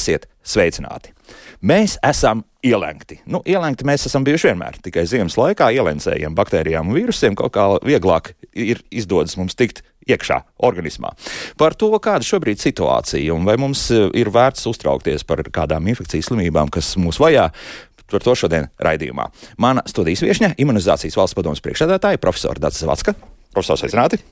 Esiet sveicināti! Mēs esam ielenkti. Nu, ielenkti mēs esam bijuši vienmēr. Tikai ziemas laikā ielencējiem baktērijām un vīrusiem kaut kā vieglāk ir izdodas mums tikt iekšā organismā. Par to, kāda šobrīd ir situācija un vai mums eh, ir vērts uztraukties par kādām infekcijas slimībām, kas mūs vajā. Par to šodien raidījumā. Mana studijas viesne, imunizācijas valsts padomus priekšsēdētāja, profesora Dārsa Vatska. Profesors, sveicināti!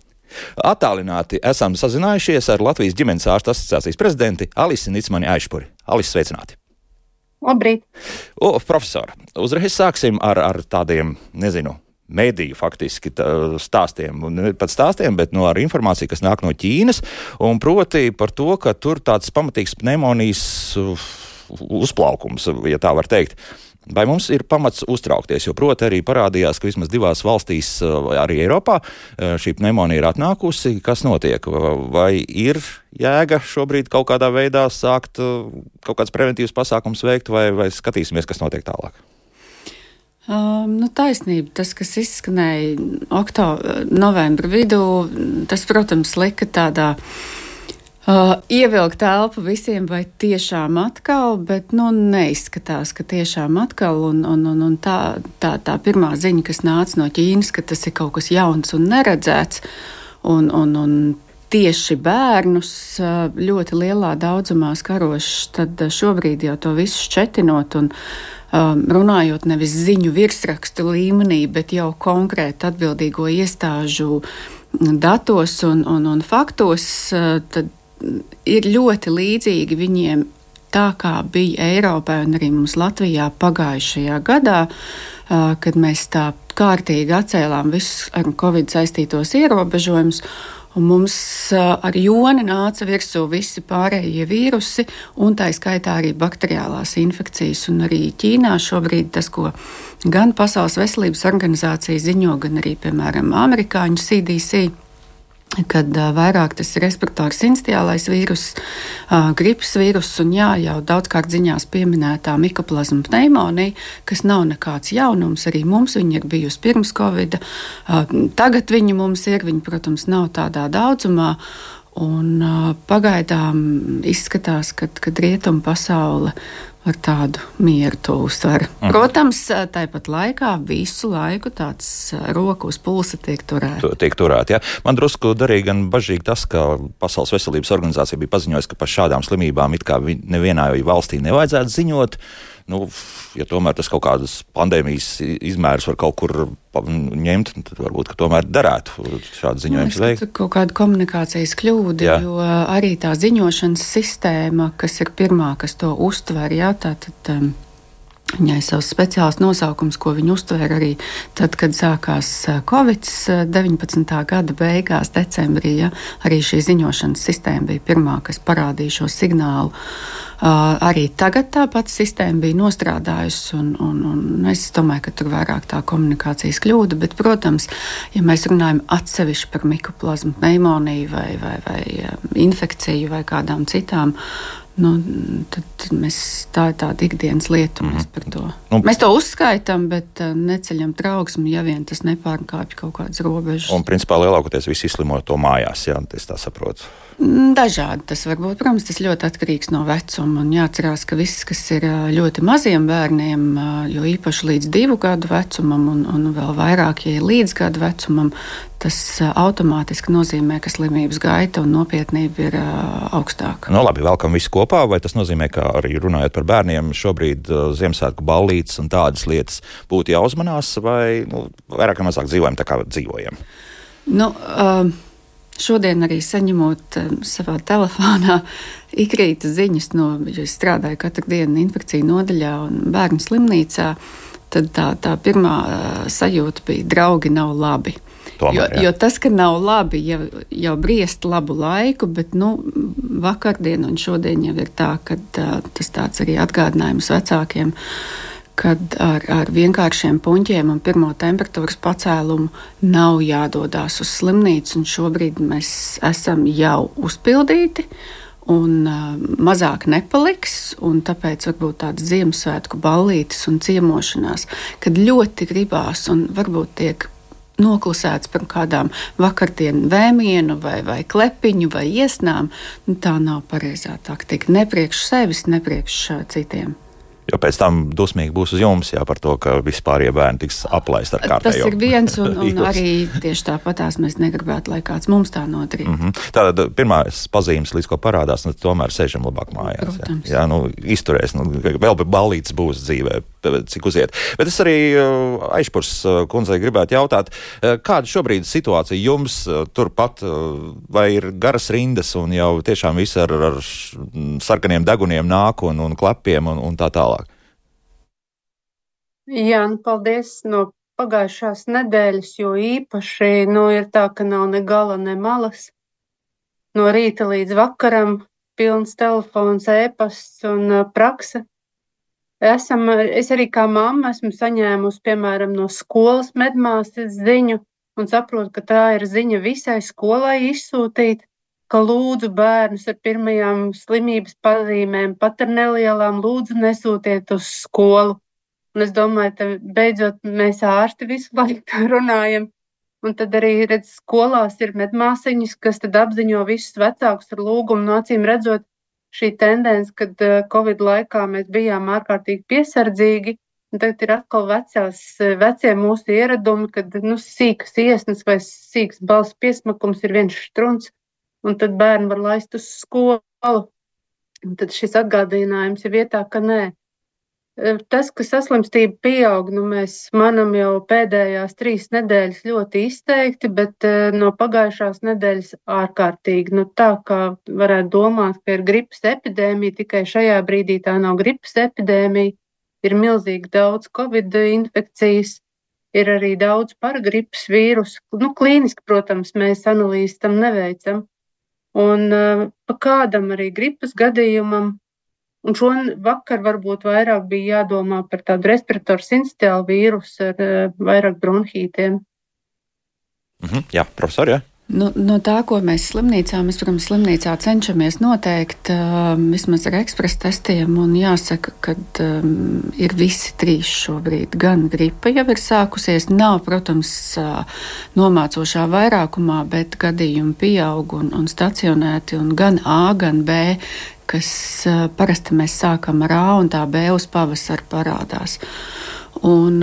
Attālināti esam sazinājušies ar Latvijas ģimenes ārstu asociācijas prezidenti Alisi Nicmani Aišpuri. Alisi, sveicināti! Labrīt! O, profesor, uzreiz sāksim ar, ar tādiem, nezinu, mediju faktiski stāstiem, ne pat stāstiem, bet no ar informāciju, kas nāk no Ķīnas, un proti par to, ka tur tāds pamatīgs pneimonijas uzplaukums, ja tā var teikt. Vai mums ir pamats uztraukties? Jo, proti, arī parādījās, ka vismaz divās valstīs, eh, arī Eiropā, eh, šī pneimonija ir atnākusi. Kas notiek? Vai ir jēga šobrīd kaut kādā veidā sākt eh, kaut kāds preventīvs pasākums veikt, vai, vai skatīsimies, kas notiek tālāk? Um, nu, taisnība. Tas, kas izskanēja oktobra, novembra vidū, tas, protams, lika tādā uh, Uh, ievilkt telpu visiem, vai tiešām atkal, bet nu, neizskatās, ka tiešām atkal. Un, un, un, un tā, tā, tā pirmā ziņa, kas nāca no Ķīnas, ka tas ir kaut kas jauns un neredzēts, un, un, un tieši bērnus uh, ļoti lielā daudzumā skarošs, tad šobrīd jau to visu šķetinot un um, runājot nevis ziņu virsrakstu līmenī, bet jau konkrēti atbildīgo iestāžu datos un, un, un faktos, uh, tad ir ļoti līdzīgi viņiem tā kā bija Eiropā un arī mums Latvijā pagājušajā gadā, kad mēs tā kārtīgi atcēlām visus ar Covid saistītos ierobežojumus. Un mums ar joni nāca virsū visi pārējie vīrusi, un tā skaitā arī bakteriālās infekcijas. Un arī Ķīnā šobrīd tas, ko gan Pasaules veselības organizācija ziņo, gan arī, piemēram, amerikāņu CDC kad uh, vairāk tas ir respirators instiālais vīrus, uh, gripas vīrus un jā, jau daudzkārt ziņās pieminētā mikoplazma pneimonija, kas nav nekāds jaunums. Arī mums viņa ir bijusi pirms Covid. Uh, tagad viņa mums ir, viņa, protams, nav tādā daudzumā. Un, uh, pagaidām izskatās, ka rietumu pasaule ar tādu mieru to uztver. Mhm. Protams, tāpat laikā visu laiku tāds roku uz pulsa tiek turēts. Tiek turēt, ja. Man drusku darīja gan bažīgi tas, ka Pasaules veselības organizācija bija paziņojusi, ka par šādām slimībām it kā nevienā valstī nevajadzētu ziņot nu, ja tomēr tas kaut kādas pandēmijas izmērus var kaut kur ņemt, tad varbūt tomēr derētu šādu ziņojumu veikt. Kaut kāda komunikācijas kļūda, jā. jo arī tā ziņošanas sistēma, kas ir pirmā, kas to uztver, jā, tā tad. Um, Viņai ir savs speciāls nosaukums, ko viņa uztvēra arī tad, kad sākās Covid-19. gada beigās, decembrī. Ja, arī šī ziņošanas sistēma bija pirmā, kas parādīja šo signālu. Uh, arī tagad tā pati sistēma bija nostrādājusi, un, un, un es domāju, ka tur vairāk tā komunikācijas kļūda. Bet, protams, ja mēs runājam atsevišķi par mikoplazmu pneimoniju vai, vai, vai infekciju vai kādām citām, Nu, tad mēs, tā ir tāda ikdienas lieta. Mm -hmm. Mēs, mhm. to, nu, mēs to uzskaitām, bet uh, neceļam trauksmi, ja vien tas nepārkāpj kaut kādas robežas. Un, principā, lielākoties visi izslimo to mājās, ja tā saprotu. Mm, dažādi tas var būt. Protams, tas ļoti atkarīgs no vecuma. Un jāatcerās, ka viss, kas ir ļoti maziem bērniem, jo īpaši līdz divu gadu vecumam, un, un vēl vairāk, ja ir līdz gadu vecumam, tas automātiski nozīmē, ka slimības gaita un nopietnība ir augstāka. No, nu, labi, velkam visu kopā, vai tas nozīmē, ka arī runājot par bērniem, šobrīd Ziemassvētku ballītes un tādas lietas būtu jāuzmanās, vai nu, vairāk vai mazāk dzīvojam tā, kā dzīvojam? Nu, uh, Šodien arī saņemot savā telefonā ikrītas ziņas, no, jo es strādāju katru dienu infekciju nodaļā un bērnu slimnīcā, tad tā, tā pirmā uh, sajūta bija: draugi nav labi. Tomēr, jo, jā. jo tas, ka nav labi, jau, jau briest labu laiku, bet nu, vakardien un šodien jau ir tā, ka uh, tas tāds arī atgādinājums vecākiem. Kad ar, ar vienkāršiem puņķiem un pirmo temperatūras pacēlumu nav jādodas uz slimnīcu. Šobrīd mēs esam jau uzpildīti. Un uh, mazāk nepaliks, un tāpēc varbūt tādas Ziemassvētku ballītes un ciemošanās, kad ļoti gribās, un varbūt tiek noklusēts par kādām vakardienu vēmienu vai, vai klepiņu vai iesnām, nu, tā nav pareizā taktika. Ne priekš sevis, ne priekš citiem. Jo pēc tam dusmīgi būs uz jums, jā, par to, ka vispārējie bērni tiks aplaisti ar kārtējo. Tas ir viens, un, un arī tieši tāpatās mēs negribētu, lai kāds mums tā nodarītu. Mm -hmm. Tātad pirmā pazīmes, līdz ko parādās, nu, tomēr sēžam labāk mājās. Protams. Jā, jā nu, izturēs, nu, vēl bija balīts būs dzīvē, cik uziet. Bet es arī uh, aizpurs uh, kundzei gribētu jautāt, uh, kāda šobrīd situācija jums turpat, vai ir garas rindas un jau tiešām viss ar, ar sarkaniem deguniem nāk un, un klepiem un, un tā tālāk? Jā, nu, paldies no pagājušās nedēļas, jo īpaši nu, ir tā, ka nav ne gala, ne malas. No rīta līdz vakaram pilns telefons, ēpasts un uh, praksa. Esam, es arī kā mamma esmu saņēmusi, piemēram, no skolas medmāsas ziņu un saprotu, ka tā ir ziņa visai skolai izsūtīt, ka lūdzu bērnus ar pirmajām slimības pazīmēm, pat ar nelielām, lūdzu nesūtiet uz skolu Un es domāju, ka beidzot mēs ārsti visu laiku runājam. Un tad arī redz, skolās ir medmāsiņas, kas apziņo visus vecākus ar lūgumu. No acīm redzot, šī tendence, kad uh, Covid laikā mēs bijām ārkārtīgi piesardzīgi, un tagad ir atkal vecās, uh, vecie mūsu ieradumi, kad nu, sīkas iesnas vai sīks balss piesmakums ir viens štruns, un tad bērni var laist uz skolu. Un tad šis atgādinājums ir vietā, ka nē, Tas, ka saslimstība pieaug, nu mēs manam jau pēdējās trīs nedēļas ļoti izteikti, bet no pagājušās nedēļas ārkārtīgi. Nu, tā kā varētu domāt, ka ir gripas epidēmija, tikai šajā brīdī tā nav gripas epidēmija, ir milzīgi daudz covid infekcijas, ir arī daudz paragripas vīrusu. Nu, klīniski, protams, mēs analīzes tam neveicam. Un pa kādam arī gripas gadījumam Un šovakar varbūt vairāk bija jādomā par tādu respiratoru sincitālu vīrusu ar uh, vairāk bronhītiem. -hmm, jā, profesor, jā. Nu, no tā, ko mēs slimnīcā, mēs, protams, slimnīcā cenšamies noteikt uh, vismaz ar ekspresa testiem, jāsaka, ka um, ir visi trīs šobrīd. Gan gripa jau ir sākusies, nav, protams, uh, nomācošā vairākumā, bet gadījumi pieaug un, un stacionēti, un gan A, gan B kas parasti mēs sākam ar A un tā B uz pavasara parādās. Un,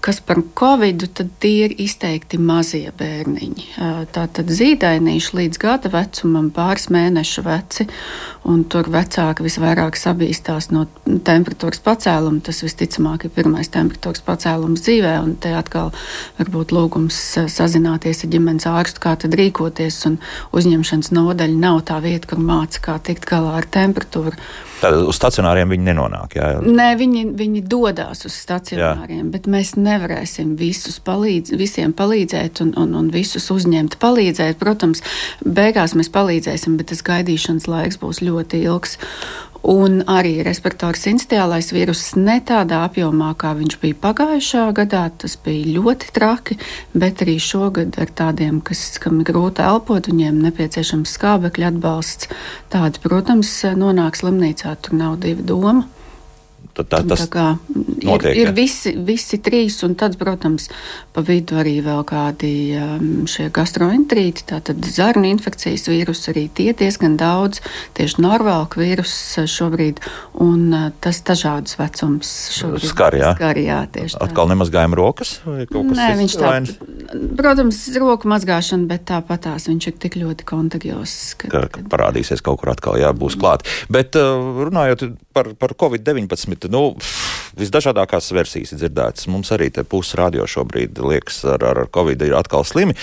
kas par covidu, tad tie ir izteikti mazie bērniņi. Tātad zīdainīši līdz gada vecumam, pāris mēnešu veci, un tur vecāki visvairāk sabīstās no temperatūras pacēluma. Tas visticamāk ir pirmais temperatūras pacēlums dzīvē, un te atkal varbūt lūgums sazināties ar ģimenes ārstu, kā tad rīkoties, un uzņemšanas nodaļa nav tā vieta, kur māca, kā tikt galā ar temperatūru. Tad uz stacionāriem viņi nenonāk. Jā. Nē, viņi, viņi dodas uz stacionāriem, jā. bet mēs nevarēsim visus palīdz, visiem palīdzēt un, un, un visus uzņemt, palīdzēt. Protams, beigās mēs palīdzēsim, bet tas gaidīšanas laiks būs ļoti ilgs. Un arī respiratoris instiālais vīruss ne tādā apjomā, kā viņš bija pagājušā gadā. Tas bija ļoti traki, bet arī šogad ar tādiem, kas, kam ir grūti elpot, viņiem nepieciešams skābekļa atbalsts. Tādi, protams, nonāk slimnīcā, tur nav divi domu. Tad tā, tas tā kā, notiek, ir, ir visi, visi trīs, un tad, protams, pa vidu arī vēl kādi um, šie gastroenterīti, tātad zarnu infekcijas vīrusi, arī tie diezgan daudz, tieši norvēlku vīrusu šobrīd, un uh, tas dažādus vecums šobrīd skar, jā. Skar, jā tieši tā. Atkal nemazgājam rokas? Nē, viņš tā, protams, roku mazgāšana, bet tāpatās viņš ir tik ļoti kontagios. Ka, ka, ka parādīsies kaut kur atkal, jā, būs klāt. Bet uh, runājot par, par Covid-19, Bet, nu, visdažādākās versijas ir dzirdētas. Mums arī puses radio šobrīd liekas, ar, ar Covid ir atkal slimi.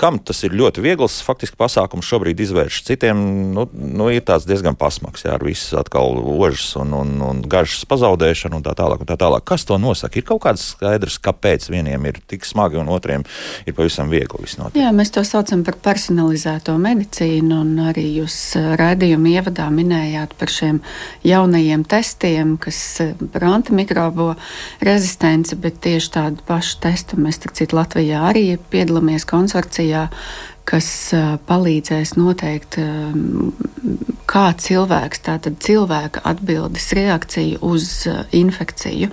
Kam tas ir ļoti viegls, faktiski pasākums šobrīd izvērš. Citiem nu, nu, ir tāds diezgan pasmaks, jā, ar visu atkal ožas un, un, un gažas pazaudēšanu un tā tālāk. Un tā tālāk. Kas to nosaka? Ir kaut kāds skaidrs, kāpēc vieniem ir tik smagi un otriem ir pavisam viegli. Jā, mēs to saucam par personalizēto medicīnu, un arī jūs raidījuma ievadā minējāt par šiem jaunajiem testiem, kas par antimikrobo rezistenci, bet tieši tādu pašu testu mēs citu Latvijā arī piedalāmies konsorcijā kas palīdzēs noteikt, kā cilvēks, tātad cilvēka atbildes reakcija uz infekciju.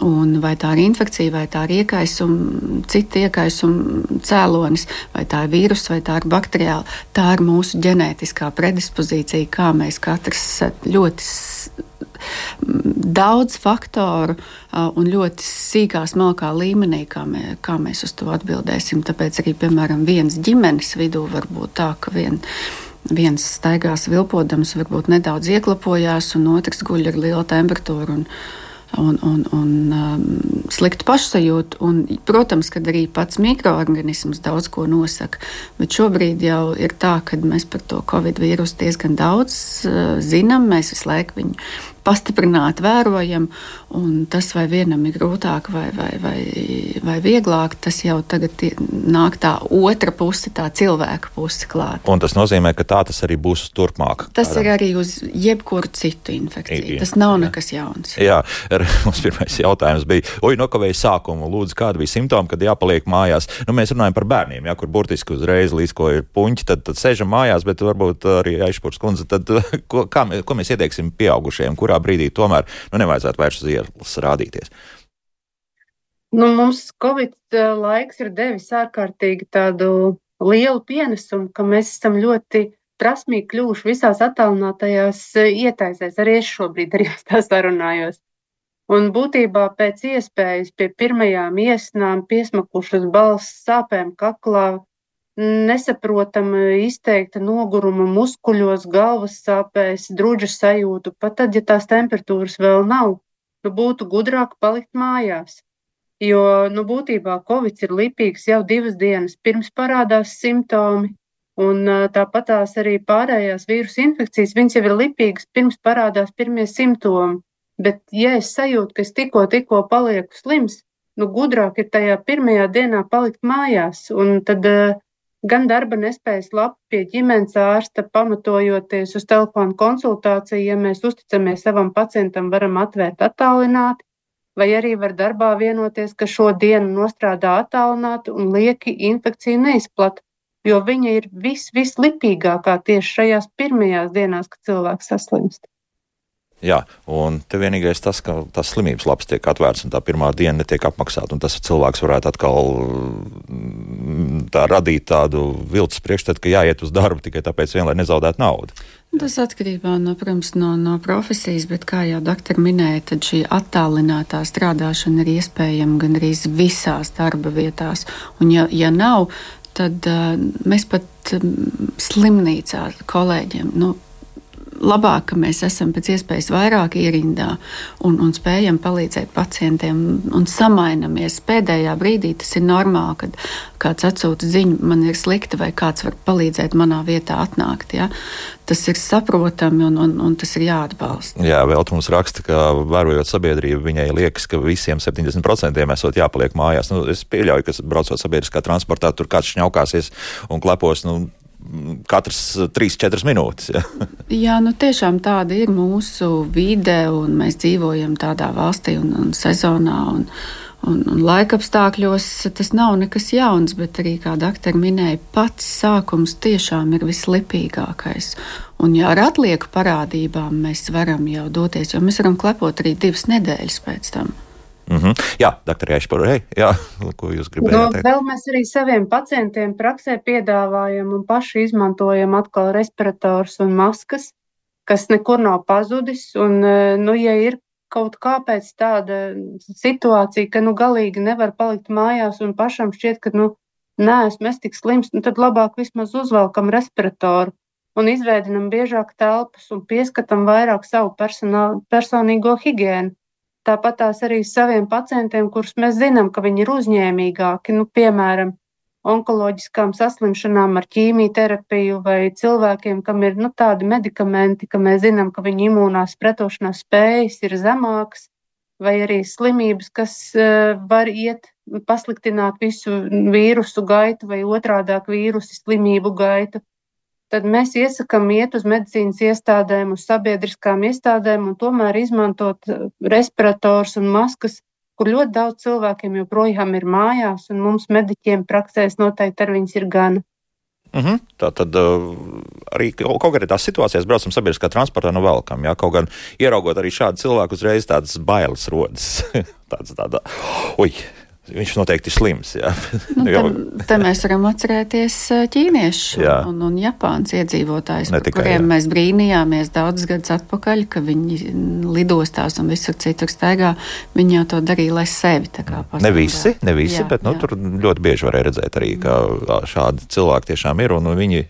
Un vai tā ir infekcija, vai tā ir iekaisuma, cita iekaisuma cēlonis, vai tā ir vīruss, vai tā ir bakteriāla. Tā ir mūsu ģenētiskā predispozīcija, kā mēs katrs ļoti daudz faktoru un ļoti sīkā, smalkā līmenī, kā, mē, kā mēs uz to atbildēsim. Tāpēc arī, piemēram, viens ģimenes vidū var būt tā, ka vien, viens staigās vilpodams, varbūt nedaudz ieklapojās, un otrs guļ ar lielu temperatūru. Un, un, un, un um, sliktu pašsajūtu. Un, protams, ka arī pats mikroorganisms daudz ko nosaka. Bet šobrīd jau ir tā, ka mēs par to covid vīrusu diezgan daudz uh, zinām. Mēs visu laiku viņu pastiprināti vērojam. Tas, vai vienam ir grūtāk vai, vai, vai, vai vieglāk, tas jau tagad nāk tā otra puse, tā cilvēka puse klāt. Un tas nozīmē, ka tā tas arī būs turpmāk. Tas ir arī uz jebkuru citu infekciju. Tas nav jā. nekas jauns. Jā, mums pirmais jautājums bija, oi, nokavēja sākumu. Lūdzu, kāda bija simptoma, kad jāpaliek mājās? Nu, mēs runājam par bērniem, jā, kur burtiski uzreiz līdz ko ir puņķi, tad, tad sēžam mājās, bet varbūt arī aizpūrs kundze. Tad, ko, kā, ko mēs ieteiksim pieaugušiem, kurā brīdī tomēr nu, nevajadzētu vairs uz ielas rādīties? Nu, mums Covid eh, laiks ir devis ārkārtīgi tādu lielu pienesumu, ka mēs esam ļoti prasmīgi kļuvuši visās attālinātajās eh, ietaisēs. Arī es šobrīd ar jums tā sarunājos. Un būtībā pēc iespējas pie pirmajām iesnām piesmakušas balss sāpēm kaklā, nesaprotama izteikta noguruma muskuļos, galvas sāpēs, drudža sajūtu, pat tad, ja tās temperatūras vēl nav, nu būtu gudrāk palikt mājās. Jo, nu, būtībā Covid ir lipīgs jau divas dienas pirms parādās simptomi, un tāpat tās arī pārējās vīrusu infekcijas, viņas jau ir lipīgas pirms parādās pirmie simptomi. Bet, ja es sajūtu, ka es tikko, tikko palieku slims, nu, gudrāk ir tajā pirmajā dienā palikt mājās, un tad uh, gan darba nespējas lapa pie ģimenes ārsta, pamatojoties uz telefonu konsultāciju, ja mēs uzticamies savam pacientam, varam atvērt attālināti, vai arī var darbā vienoties, ka šo dienu nostrādā attālināti un lieki infekciju neizplata, jo viņa ir vis, vislipīgākā tieši šajās pirmajās dienās, kad cilvēks saslimst. Jā, un te vienīgais tas, ka tas slimības labs tiek atvērts un tā pirmā diena netiek apmaksāta. Tas cilvēks varētu atkal mm, tā radīt tādu viltus priekšstatu, ka jāiet uz darbu tikai tāpēc, vien, lai nezaudētu naudu. Tas atkarībā no, protams, no, no profesijas, bet, kā jau doktori minēja, tad šī attālinātā strādāšana ir iespējama gan arī visās darba vietās. Un, ja, ja nav, tad uh, mēs pat um, slimnīcā kolēģiem. Nu, labāk, ka mēs esam pēc iespējas vairāk ierindā un, un spējam palīdzēt pacientiem un samainamies. Pēdējā brīdī tas ir normāli, kad kāds atsūta ziņu, man ir slikti, vai kāds var palīdzēt manā vietā atnākt. Ja? Tas ir saprotami un, un, un tas ir jāatbalsta. Jā, vēl mums raksta, ka vērojot sabiedrību, viņai liekas, ka visiem 70% esot jāpaliek mājās. Nu, es pieļauju, ka braucot sabiedriskā transportā, tur kāds šņaukāsies un klepos. Nu, katrs 3-4 minūtes. Ja. Jā, nu tiešām tāda ir mūsu vide, un mēs dzīvojam tādā valstī un, un sezonā. Un, un, un laikapstākļos tas nav nekas jauns, bet arī, kā doktori minēja, pats sākums tiešām ir vislipīgākais. Un, ja ar atlieku parādībām mēs varam jau doties, jo mēs varam klepot arī divas nedēļas pēc tam. Mm -hmm. Jā, doktor jā, ko jūs gribējāt no, teikt? Vēl mēs arī saviem pacientiem praksē piedāvājam un paši izmantojam atkal respirators un maskas, kas nekur nav pazudis. Un, e, nu, ja ir kaut kāpēc tāda situācija, ka nu galīgi nevar palikt mājās un pašam šķiet, ka nu neesmu es tik slims, nu tad labāk vismaz uzvelkam respiratoru un izveidinam biežāk telpas un pieskatam vairāk savu personīgo higiēnu. Tāpat tās arī saviem pacientiem, kurus mēs zinām, ka viņi ir uzņēmīgāki, nu, piemēram, onkoloģiskām saslimšanām ar ķīmijterapiju vai cilvēkiem, kam ir nu, tādi medikamenti, ka mēs zinām, ka viņu imūnās pretošanās spējas ir zemākas, vai arī slimības, kas uh, var iet pasliktināt visu vīrusu gaitu vai otrādāk vīrusu slimību gaitu tad mēs iesakām iet uz medicīnas iestādēm, uz sabiedriskām iestādēm un tomēr izmantot uh, respirators un maskas, kur ļoti daudz cilvēkiem joprojām ir mājās, un mums mediķiem praksēs noteikti ar viņas ir gana. Uh -huh. Tā tad uh, arī konkrētās situācijās braucam sabiedriskā transportā no velkam. Jā, kaut gan ieraugot arī šādu cilvēku, uzreiz tādas bailes rodas. tāds, tāda, ui, viņš noteikti ir slims. Nu, te, te mēs varam atcerēties ķīniešu un, un Japānas iedzīvotājus, par kuriem jā. mēs brīnījāmies daudzus gadus atpakaļ, ka viņi lidostās un visur citur staigā. Viņi jau to darīja, lai sevi tā kā pasargātu. Ne visi, ne visi jā, bet nu, jā. tur ļoti bieži varēja redzēt arī, ka šādi cilvēki tiešām ir. Un viņi,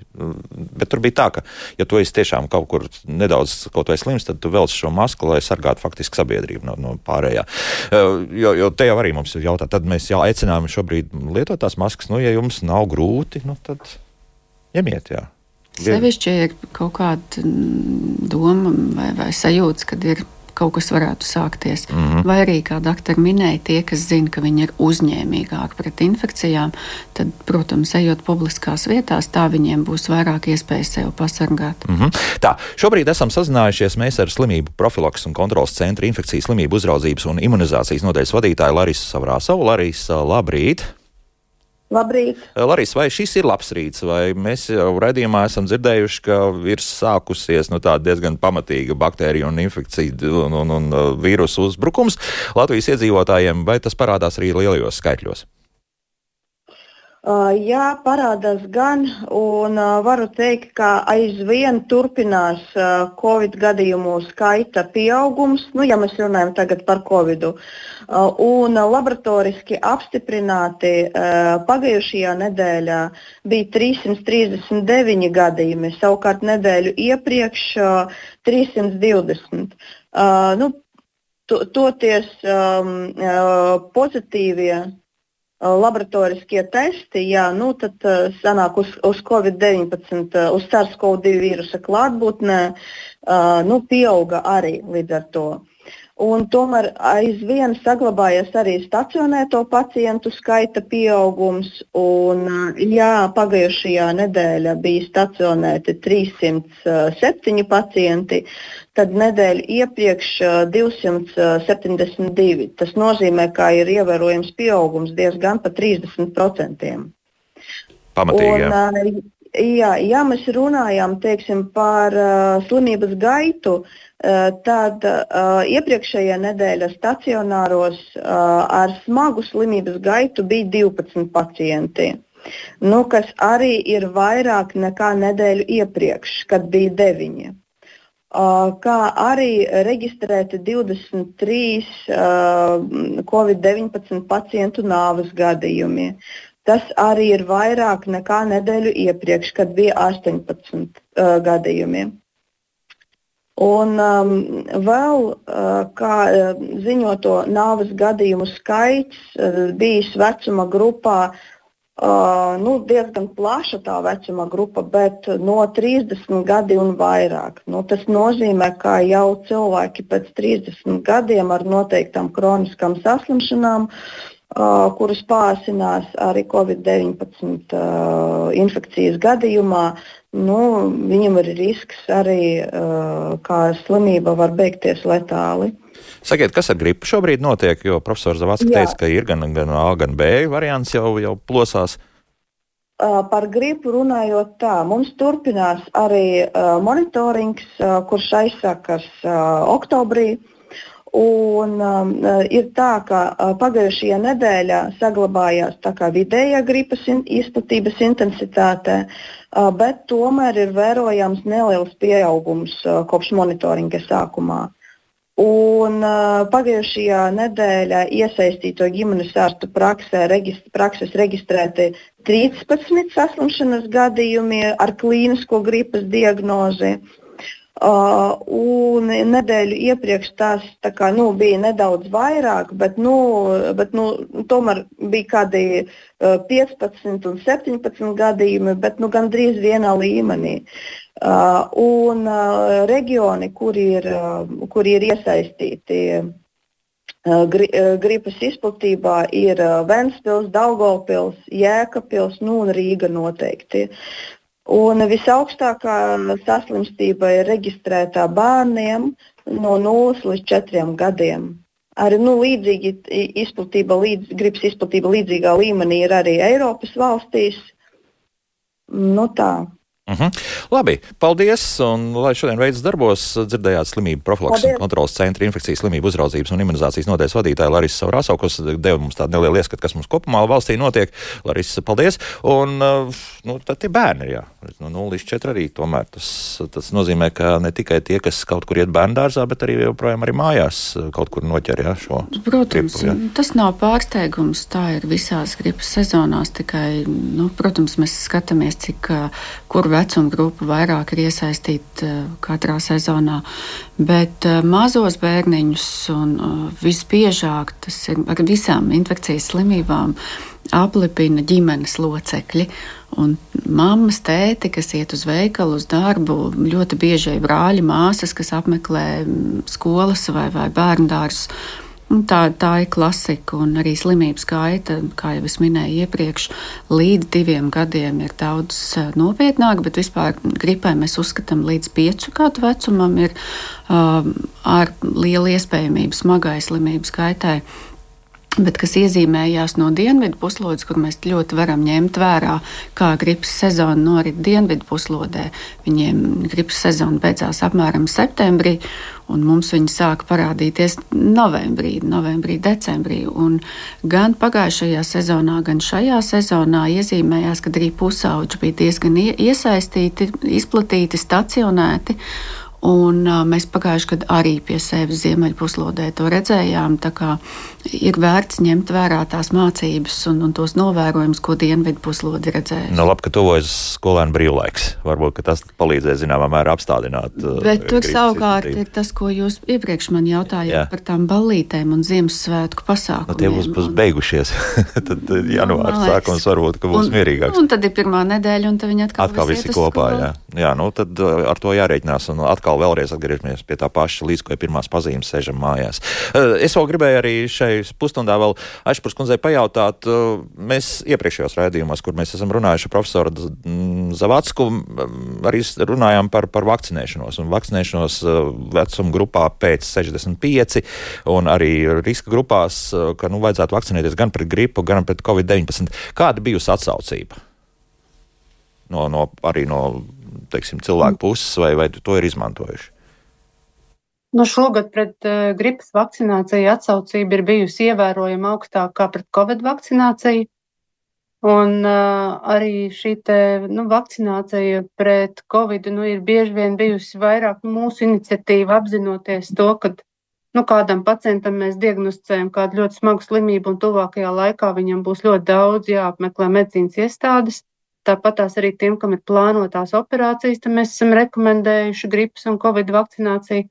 bet tur bija tā, ka, ja tu esi tiešām kaut kur nedaudz kaut vai slims, tad tu velc šo masku, lai sargātu faktiski sabiedrību no, no pārējā. Jo, jo te jau arī mums ir jautāt, tad mēs jau aicinām šobrīd lietot tās maskas. Nu, ja jums nav grūti, nu, tad ņemiet. Jā. Sevišķi ir kaut kāda mm, doma vai, vai sajūta, kad ir kaut kas varētu sākties. Mm -hmm. Vai arī, kā doktori minēja, tie, kas zina, ka viņi ir uzņēmīgāki pret infekcijām, tad, protams, ejot publiskās vietās, tā viņiem būs vairāk iespējas sev pasargāt. Mm -hmm. Tā, šobrīd esam sazinājušies mēs ar slimību profilaks un kontrolas centra infekcijas slimību uzraudzības un imunizācijas nodaļas vadītāju Larisu Savrāsavu. Larisa, labrīt! Labrīt! Larīs, vai šis ir labs rīts, vai mēs jau redzījumā esam dzirdējuši, ka ir sākusies nu, diezgan pamatīga baktēriju un infekciju un, un, un vīrusu uzbrukums Latvijas iedzīvotājiem, vai tas parādās arī lielajos skaitļos? Uh, jā, parādās gan, un uh, varu teikt, ka aizvien turpinās uh, Covid gadījumu skaita pieaugums, nu, ja mēs runājam tagad par Covid. Un laboratoriski apstiprināti pagājušajā nedēļā bija 339 gadījumi, savukārt nedēļu iepriekš uh, 320. Uh, nu, toties um, pozitīvie laboratoriskie testi, jā, nu, tad sanāk uz, uz Covid-19, uh, uz SARS-CoV-2 vīrusa klātbūtnē, nu, pieauga arī līdz ar to. Un tomēr aizvien saglabājies arī stacionēto pacientu skaita pieaugums. Un, jā, pagājušajā nedēļā bija stacionēti 307 pacienti, tad nedēļu iepriekš 272. Tas nozīmē, ka ir ievērojams pieaugums diezgan pa 30%. Pamatīgi. Un, jā, ja mēs runājam teiksim, par uh, slimības gaitu, uh, tad uh, iepriekšējā nedēļa stacionāros uh, ar smagu slimības gaitu bija 12 pacienti. Nu, kas arī ir vairāk nekā nedēļu iepriekš, kad bija 9. Uh, kā arī reģistrēti 23 uh, Covid-19 pacientu nāves gadījumi. Tas arī ir vairāk nekā nedēļu iepriekš, kad bija 18 uh, gadījumi. Un um, vēl, uh, kā uh, ziņoto nāves gadījumu skaits, uh, bijis vecuma grupā uh, nu, diezgan plaša tā vecuma grupa, bet no 30 gadi un vairāk. Nu, tas nozīmē, ka jau cilvēki pēc 30 gadiem ar noteiktām kroniskām saslimšanām Uh, kurus pārsinās arī Covid-19 uh, infekcijas gadījumā, nu, viņam ir risks arī, uh, kā slimība var beigties letāli. Sakiet, kas ar gripu šobrīd notiek? Jo profesors Zavats teica, ka ir gan, gan A, gan B variants jau, jau plosās. Uh, par gripu runājot tā, mums turpinās arī uh, monitorings, uh, kurš aizsākas uh, oktobrī. Uh, Un, um, uh, ir tā, ka uh, pagājušajā nedēļā saglabājās vidējā gripas in, izplatības intensitāte, uh, bet tomēr ir vērojams neliels pieaugums uh, kopš monitoringa sākumā. Un, uh, pagājušajā nedēļā iesaistīto ģimenes ārstu praksē, regist, prakses reģistrēti 13 saslimšanas gadījumi ar klīnisko gripas diagnozi. Uh, Uh, un nedēļu iepriekš tās kā, nu, bija nedaudz vairāk, bet, nu, bet nu, tomēr bija kādi uh, 15 un 17 gadījumi, bet nu, gandrīz vienā līmenī. Uh, un uh, reģioni, kur ir, uh, kur ir iesaistīti uh, gri, uh, gripas izplatībā, ir uh, Ventspils, Daugopils, Jēkabils nu, un Rīga noteikti. Un visaugstākā saslimstība ir reģistrētā bērniem no 0 līdz 4 gadiem. Arī nu, līdzīgi izplatība, līdz, gripas izplatība līdzīgā līmenī ir arī Eiropas valstīs. Nu tā. Uh mhm. -huh. Labi, paldies. Un, lai šodien veids darbos, dzirdējāt slimību profilaks un kontrolas centra infekcijas slimību uzraudzības un imunizācijas nodaļas vadītāja Larisa Saurāso, kas deva mums tādu nelielu ieskatu, kas mums kopumā valstī notiek. Larisa, paldies. Un uh, nu, tad tie bērni ir jā. No 0 līdz 4 arī tomēr tas, tas nozīmē, ka ne tikai tie, kas kaut kur iet bērndārzā, bet arī joprojām arī mājās kaut kur noķer jā, šo. Protams, gripu, jā. tas nav pārsteigums. Tā ir visās gripas sezonās. Tikai, nu, protams, mēs skatāmies, cik kur vecuma grupa vairāk ir iesaistīta uh, katrā sezonā. Bet uh, mazos bērniņus un uh, visbiežāk tas ir ar visām infekcijas slimībām aplipina ģimenes locekļi. Un mammas, tēti, kas iet uz veikalu, uz darbu, ļoti bieži ir brāļi, māsas, kas apmeklē mm, skolas vai, vai bērnu dārzus. Nu, tā, tā ir klasika, un arī slimības gaita, kā jau es minēju iepriekš, līdz diviem gadiem ir daudz eh, nopietnāk, bet vispār gripai mēs uzskatām līdz piecu gadu vecumam ir um, ar lielu iespējamību smagai slimības gaitai bet kas iezīmējās no dienvidu puslodes, kur mēs ļoti varam ņemt vērā, kā gripas sezona norit dienvidu puslodē. Viņiem gripas sezona beidzās apmēram septembrī, un mums viņi sāka parādīties novembrī, novembrī, decembrī. Un gan pagājušajā sezonā, gan šajā sezonā iezīmējās, ka arī pusauģi bija diezgan iesaistīti, izplatīti, stacionēti. Un, uh, mēs pagājušajā gadā arī pie sevis ziemeļpuslodē to redzējām. Ir vērts ņemt vērā tās mācības un, un tos novērojumus, ko dienvidu puslodi redzēja. Nu, labi, ka tuvojas skolēnu brīvlaiks. Varbūt tas palīdzēs zināmā mērā apstādināt. Uh, Bet tur savukārt ir tas, ko jūs iepriekš man jautājāt Jā. par tām ballītēm un Ziemassvētku pasākumiem. Nu, tie būs, būs beigušies. tad janvāra nu, sākums varbūt būs un, mierīgāks. Un tad ir pirmā nedēļa, un tad viņi atkal, atkal visi kopā. Jā. nu tad uh, ar to jārēķinās. Un atkal vēlreiz atgriežamies pie tā paša, līdz ko ir pirmās pazīmes, sēžam mājās. Eh, es vēl gribēju arī šai pusstundā vēl Ašpurs kundzei pajautāt, eh, mēs iepriekšējos raidījumos, kur mēs esam runājuši ar profesoru Zavacku, arī runājām par, par vakcinēšanos un vakcinēšanos eh, vecuma grupā pēc 65 un arī riska grupās, ka nu, vajadzētu vakcinēties gan pret gripu, gan pret covid-19. Kāda bijusi atsaucība? No, no, arī no teiksim, cilvēku puses, vai, vai to ir izmantojuši? Nu, šogad pret uh, gripas vakcināciju atsaucība ir bijusi ievērojami augstākā pret covid vakcināciju. Un uh, arī šī te, nu, vakcinācija pret covid nu, ir bieži vien bijusi vairāk mūsu iniciatīva, apzinoties to, ka nu, kādam pacientam mēs diagnosticējam kādu ļoti smagu slimību, un tuvākajā laikā viņam būs ļoti daudz jāapmeklē medicīnas iestādes. Tāpat tās arī tiem, kam ir plānotās operācijas, tad mēs esam rekomendējuši gripas un covid vakcināciju.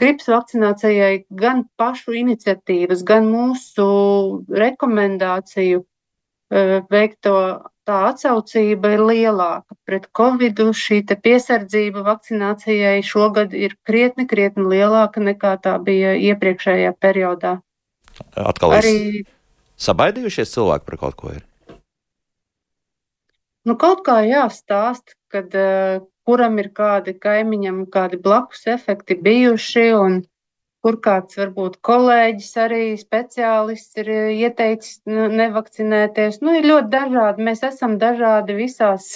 Gripas vakcinācijai gan pašu iniciatīvas, gan mūsu rekomendāciju e, veikto tā atsaucība ir lielāka. Pret covid šī piesardzība vakcinācijai šogad ir krietni, krietni lielāka nekā tā bija iepriekšējā periodā. Atkal arī sabaidījušies cilvēki par kaut ko? Ir? Nu, kaut kā jāstāsta, kad uh, kuram ir kādi kaimiņam, kādi blakus efekti bijuši, un kur kāds varbūt kolēģis arī speciālists ir eh, ieteicis nevakcinēties. Nu, ir ļoti dažādi. Mēs esam dažādi visās,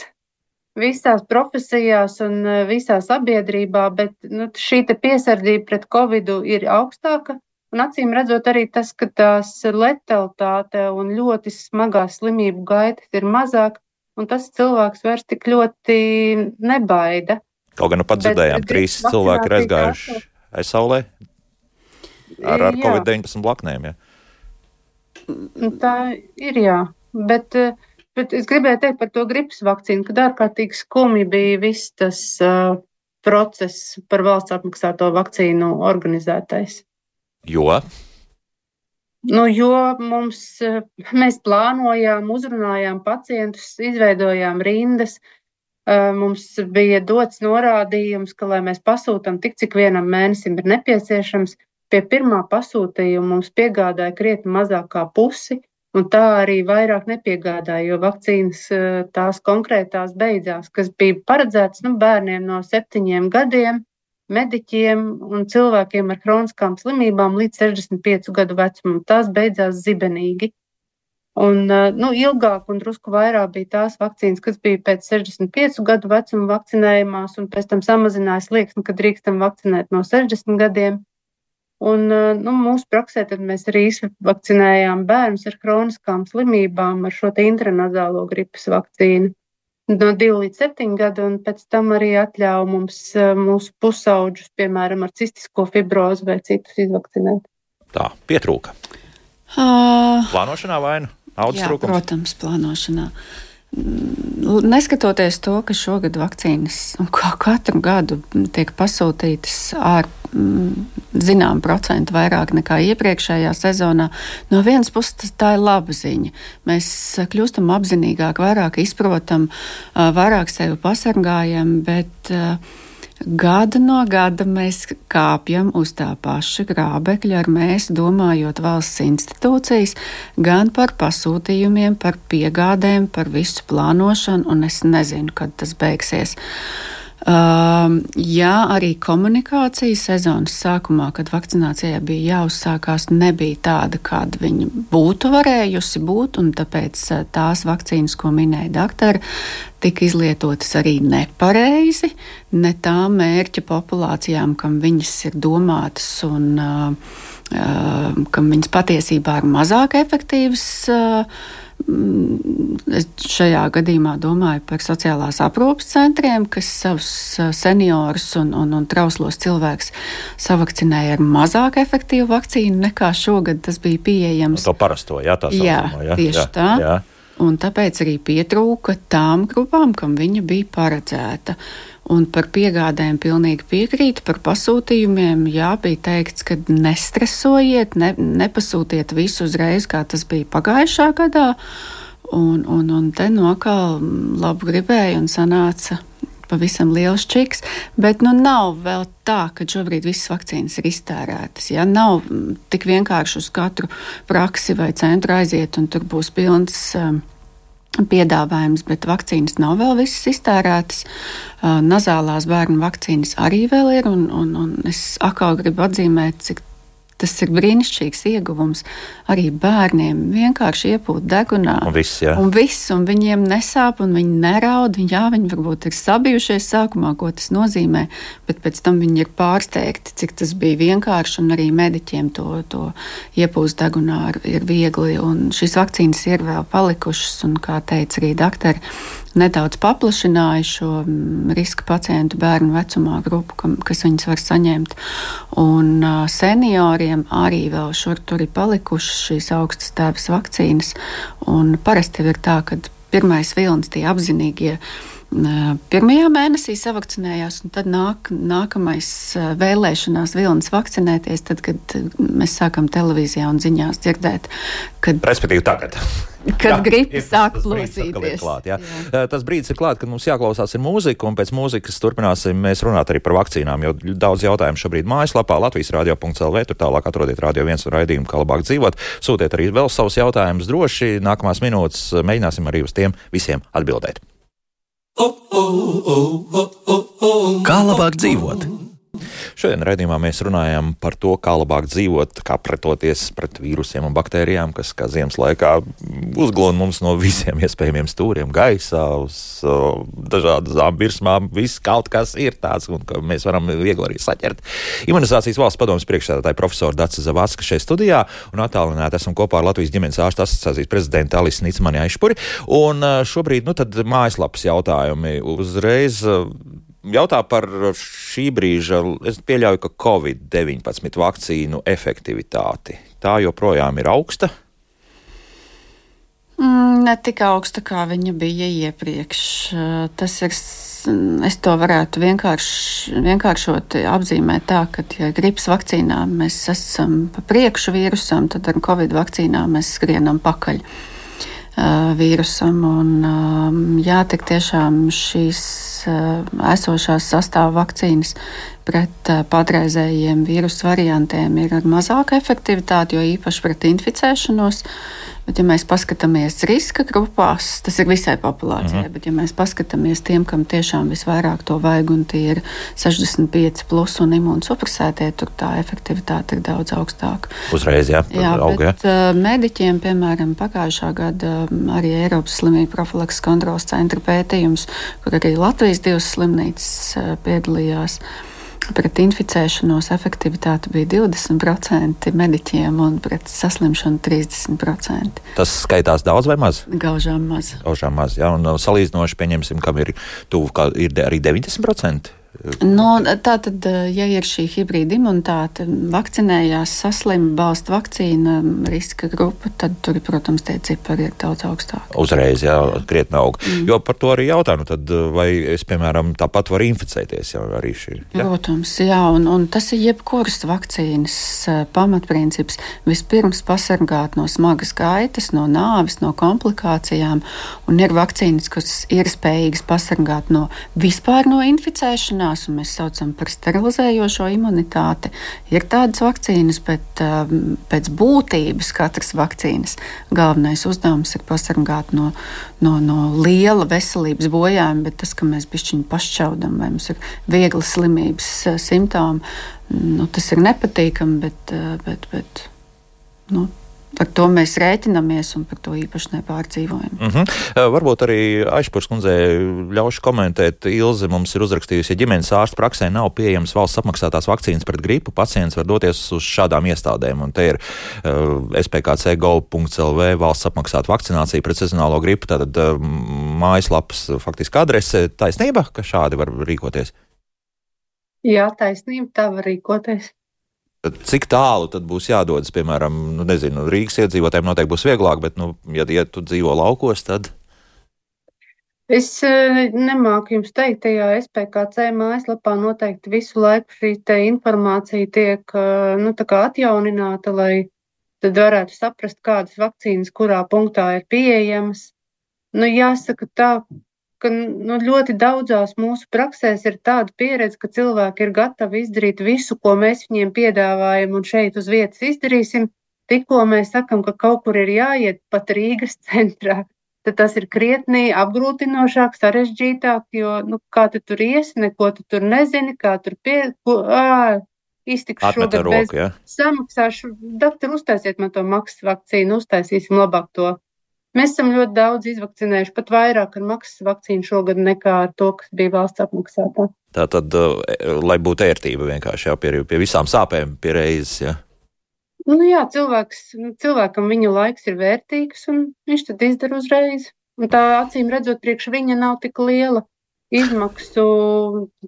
visās profesijās un eh, visā sabiedrībā, bet nu, šī piesardzība pret covidu ir augstāka. Un acīm redzot, arī tas, ka tās letalitāte un ļoti smagās slimību gaitas ir mazāk, un tas cilvēks vairs tik ļoti nebaida. Kaut gan nu pat dzirdējām, trīs cilvēki ir aizgājuši aizsaulē ar, ar Covid-19 blaknēm. Ja? Nu, tā ir, jā. Bet, bet es gribēju teikt par to gripas vakcīnu, kad ārkārtīgi skumji bija viss tas uh, process par valsts apmaksāto vakcīnu organizētais. Jo? Nu, jo mums, eh, mēs plānojām, uzrunājām pacientus, izveidojām rindas. Eh, mums bija dots norādījums, ka, lai mēs pasūtām tik, cik vienam mēnesim ir nepieciešams, pie pirmā pasūtījuma mums piegādāja krietni mazāk kā pusi, un tā arī vairāk nepiegādāja, jo vakcīnas eh, tās konkrētās beidzās, kas bija paredzētas nu, bērniem no septiņiem gadiem mediķiem un cilvēkiem ar kroniskām slimībām līdz 65 gadu vecumam. Tās beidzās zibenīgi. Un, nu, ilgāk un drusku vairāk bija tās vakcīnas, kas bija pēc 65 gadu vecuma vakcinējumās, un pēc tam samazinājās slieksni, kad drīkstam vakcinēt no 60 gadiem. Un, nu, mūsu praksē mēs arī vakcinējām bērnus ar kroniskām slimībām ar šo intranazālo gripas vakcīnu no 2 līdz 7 gadu, un pēc tam arī atļauj mums mūsu pusauģus, piemēram, ar cistisko fibrozi vai citus izvakcinēt. Tā, pietrūka. Uh, plānošanā vai nu? Naudas trūkums? Protams, plānošanā. Mm, neskatoties to, ka šogad vakcīnas kā katru gadu tiek pasūtītas ar mm, zinām procentu vairāk nekā iepriekšējā sezonā, no vienas puses tā ir laba ziņa. Mēs kļūstam apzinīgāk, vairāk izprotam, vairāk sevi pasargājam, bet uh, Gada no gada mēs kāpjam uz tā paša grābekļa, ar mēs domājot valsts institūcijas, gan par pasūtījumiem, par piegādēm, par visu plānošanu, un es nezinu, kad tas beigsies. Uh, jā, arī komunikācija sezonas sākumā, kad vakcinācijai bija jāuzsākās, nebija tāda, kāda viņa būtu varējusi būt, un tāpēc tās vakcīnas, ko minēja doktori, tika izlietotas arī nepareizi, ne tām mērķa populācijām, kam viņas ir domātas un uh, uh, kam viņas patiesībā ir mazāk efektīvas. Uh, Es šajā gadījumā domāju par sociālās aprūpas centriem, kas savus seniorus un, un, un trauslos cilvēkus savakcinēja ar mazāk efektīvu vakcīnu nekā šogad tas bija pieejams. To parasto, jā, tā saucamā, jā, jā, tieši jā, tā. Jā. Un tāpēc arī pietrūka tām grupām, kam viņa bija paredzēta. Un par piegādēm pilnīgi piekrītu, par pasūtījumiem. Jā, bija teikts, ka nestresojiet, ne, nepasūtiet visu uzreiz, kā tas bija pagājušā gadā. Un, un, un te no kā labi gribēja un sanāca pavisam liels čiks, bet nu nav vēl tā, ka šobrīd visas vakcīnas ir iztērētas. Ja? Nav tik vienkārši uz katru praksi vai centru aiziet, un tur būs pilns. Um, piedāvājums, bet vakcīnas nav vēl visas iztērētas. Nazālās bērnu vakcīnas arī vēl ir, un, un, un es atkal gribu atzīmēt, cik Tas ir brīnišķīgs ieguvums arī bērniem. Vienkārši iepūt degunā. Un viss, jā. Un viss, un viņiem nesāp, un viņi neraud. Jā, viņi varbūt ir sabijušies sākumā, ko tas nozīmē, bet pēc tam viņi ir pārsteigti, cik tas bija vienkārši. Un arī mediķiem to, to iepūst degunā ir viegli. Un šīs vakcīnas ir vēl palikušas, un kā teica arī doktori, nedaudz paplašināja šo mm, riska pacientu bērnu vecumā grupu, kam, kas viņas var saņemt. Un senioriem arī vēl šur tur ir palikušas šīs augstas tēvas vakcīnas. Un parasti ir tā, ka pirmais vilnis tie apzinīgie pirmajā mēnesī savakcinējās, un tad nāk, nākamais vēlēšanās vilnis vakcinēties, tad, kad mēs sākam televīzijā un ziņās dzirdēt, kad. Respektīvi tagad. Kad gribi sāk plosīties. Klāt, jā. Jā. Tas brīdis ir klāt, kad mums jāklausās mūzika, un pēc mūzikas turpināsim mēs runāt arī par vakcīnām, jo daudz jautājumu šobrīd mājaslapā Latvijas radio.lv, tur tālāk atrodiet radio viens raidījumu, kā labāk dzīvot. Sūtiet arī vēl savus jautājumus droši, nākamās minūtes mēģināsim arī uz tiem visiem atbildēt. Kā labāk dzīvot? Šodien raidījumā mēs runājam par to, kā labāk dzīvot, kā pretoties pret vīrusiem un baktērijām, kas kā ziemas laikā uzglūna mums no visiem iespējamiem stūriem, gaisā, uz uh, dažādām virsmām. Viss kaut kas ir tāds, un mēs varam viegli arī saķert. Imunizācijas valsts padomus priekšsēdētāja profesora Dācis Zavacka šeit studijā un attālināti esam kopā ar Latvijas ģimenes ārstu asociācijas prezidentu Alisu Nicmani Aišpuri. Un šobrīd, nu tad mājaslapas jautājumi uzreiz. Uh, jautā par šī brīža, es pieļauju, ka Covid-19 vakcīnu efektivitāti. Tā joprojām ir augsta. Mm, ne tik augsta, kā viņa bija iepriekš. Tas ir, es to varētu vienkārši, vienkāršot apzīmēt tā, ka, ja gripas vakcīnā mēs esam pa priekšu vīrusam, tad ar covid vakcīnām mēs skrienam pakaļ. Vīrusam. Un, jā, tik tiešām šīs esošās sastāvā vakcīnas pret patreizējiem vīrusu variantiem ir ar mazāku efektivitāti, jo īpaši pret inficēšanos. Bet, ja mēs paskatāmies riska grupās, tas ir visai populācijai, mm -hmm. bet, ja mēs paskatāmies tiem, kam tiešām visvairāk to vajag, un tie ir 65 plus un imūnsupresētie, tur tā efektivitāte ir daudz augstāka. Uzreiz, jā, jā auga, bet ja? mediķiem, piemēram, pagājušā gada arī Eiropas slimību profilaks kontrols centra pētījums, kur arī Latvijas divas slimnīcas piedalījās pret inficēšanos efektivitāte bija 20% mediķiem un pret saslimšanu 30%. Tas skaitās daudz vai maz? Gaužām maz. Gaužām maz, jā, un salīdzinoši pieņemsim, kam ir tuvu, ka ir arī 90%. No, nu, tā tad, eh, ja ir šī hibrīda imunitāte, vakcinējās, saslimta, balsta vakcīna, riska grupa, tad tur, protams, tie cipari ir daudz augstāki. Uzreiz, jā, krietni aug. Mm. Jo par to arī jautāju, nu tad, eh, vai es, piemēram, tāpat varu inficēties jau arī šī. Jā? Protams, jā, un, un tas ir jebkuras vakcīnas eh, pamatprincips. Vispirms pasargāt no smagas gaitas, no nāves, no komplikācijām, un ir vakcīnas, kas ir spējīgas pasargāt no vispār no inficēšanās vakcinās, un mēs saucam par sterilizējošo imunitāti. Ir tādas vakcīnas, bet um, pēc būtības katras vakcīnas galvenais uzdevums ir pasargāt no, no, no liela veselības bojājuma, bet tas, ka mēs pišķiņu pašķaudam vai mums ir viegli slimības uh, simptomi, nu, tas ir nepatīkami, bet, uh, bet, bet nu, Par to mēs rēķinamies un par to īpaši nepārdzīvojam. Mm -hmm. Varbūt arī Aizpūrs kundzei ļaušu komentēt. Ilze mums ir uzrakstījusi, ja ģimenes ārsta praksē nav pieejams valsts apmaksātās vakcīnas pret gripu, pacients var doties uz šādām iestādēm. Un te ir uh, spkc.gov.lv valsts apmaksāta vakcinācija pret sezonālo gripu. Tātad uh, mājaslapas faktiski adrese taisnība, ka šādi var rīkoties. Jā, taisnība, tā var rīkoties. Cik tālu tad būs jādodas, piemēram, nu, nezinu, Rīgas iedzīvotājiem noteikti būs vieglāk, bet, nu, ja, ja tu dzīvo laukos, tad. Es eh, nemāku jums teikt, tajā SPKC mājaslapā noteikti visu laiku šī informācija tiek eh, nu, atjaunināta, lai tad varētu saprast, kādas vakcīnas kurā punktā ir pieejamas. Nu, jāsaka tā, ka nu, ļoti daudzās mūsu praksēs ir tāda pieredze, ka cilvēki ir gatavi izdarīt visu, ko mēs viņiem piedāvājam, un šeit uz vietas izdarīsim. Tikko mēs sakam, ka kaut kur ir jāiet pat Rīgas centrā, tad tas ir krietni apgrūtinošāk, sarežģītāk, jo nu, kā tu tur iesi, neko tu tur nezini, kā tur pie. Ko, ā, Iztikšu šogad roku, bez ja? samaksāšu. Doktor, uztaisiet man to maksas vakcīnu, uztaisīsim labāk to Mēs esam ļoti daudz izvakcinējuši, pat vairāk ar maksas vakcīnu šogad nekā ar to, kas bija valsts apmaksātā. Tā tad, eh, lai būtu ērtība vienkārši jau pie, visām sāpēm, pie reizes. Ja? Nu, jā, cilvēks, cilvēkam viņa laiks ir vērtīgs, un viņš tad izdara uzreiz. Un tā acīm redzot, priekš viņa nav tik liela izmaksu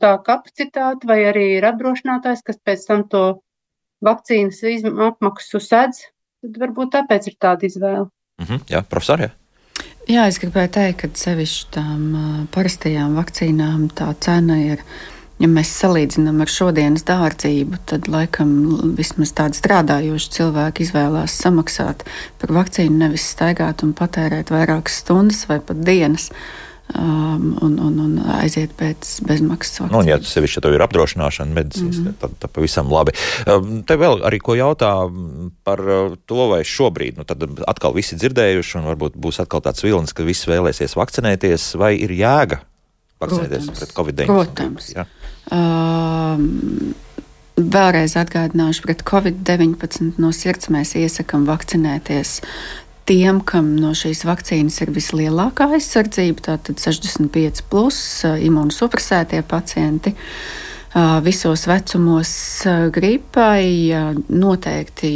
kapacitāte, vai arī ir apdrošinātājs, kas pēc tam to vakcīnas apmaksu sedz. Tad varbūt tāpēc ir tāda izvēle. -hmm. Jā, profesor. Jā. Jā, es gribēju teikt, ka sevišķi tām parastajām vakcīnām tā cena ir. Ja mēs salīdzinām ar šodienas dārdzību, tad laikam vismaz tādi strādājoši cilvēki izvēlās samaksāt par vakcīnu, nevis staigāt un patērēt vairākas stundas vai pat dienas. Uh, um, un, un, un aiziet pēc bezmaksas vakcīnas. Nu, un, ja tas sevišķi, ja tev ir apdrošināšana medicīnas, mm -hmm. tad, tad pavisam labi. Um, te vēl arī ko jautā par uh, to, vai šobrīd, nu tad atkal visi dzirdējuši, un varbūt būs atkal tāds vilnis, ka visi vēlēsies vakcinēties, vai ir jēga vakcinēties Protams. pret Covid-19? Protams. Ja? Um, Vēlreiz atgādināšu, pret Covid-19 no sirds mēs iesakām vakcinēties tiem, kam no šīs vakcīnas ir vislielākā aizsardzība, tātad 65 plus imunosupresētie pacienti. Visos vecumos gripai noteikti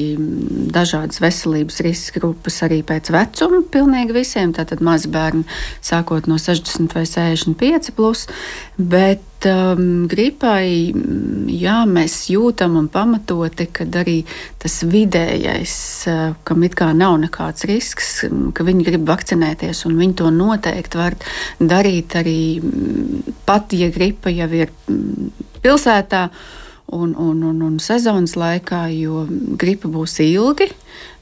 dažādas veselības riska grupas arī pēc vecuma, pilnīgi visiem, tātad mazi bērni sākot no 60 vai 65 plus, bet um, gripai jā, mēs jūtam un pamatoti, ka arī tas vidējais, uh, kam it kā nav nekāds risks, ka viņi grib vakcinēties, un viņi to noteikti var darīt arī pat, ja gripa jau ir pilsētā un, un, un, un sezonas laikā, jo gripa būs ilgi.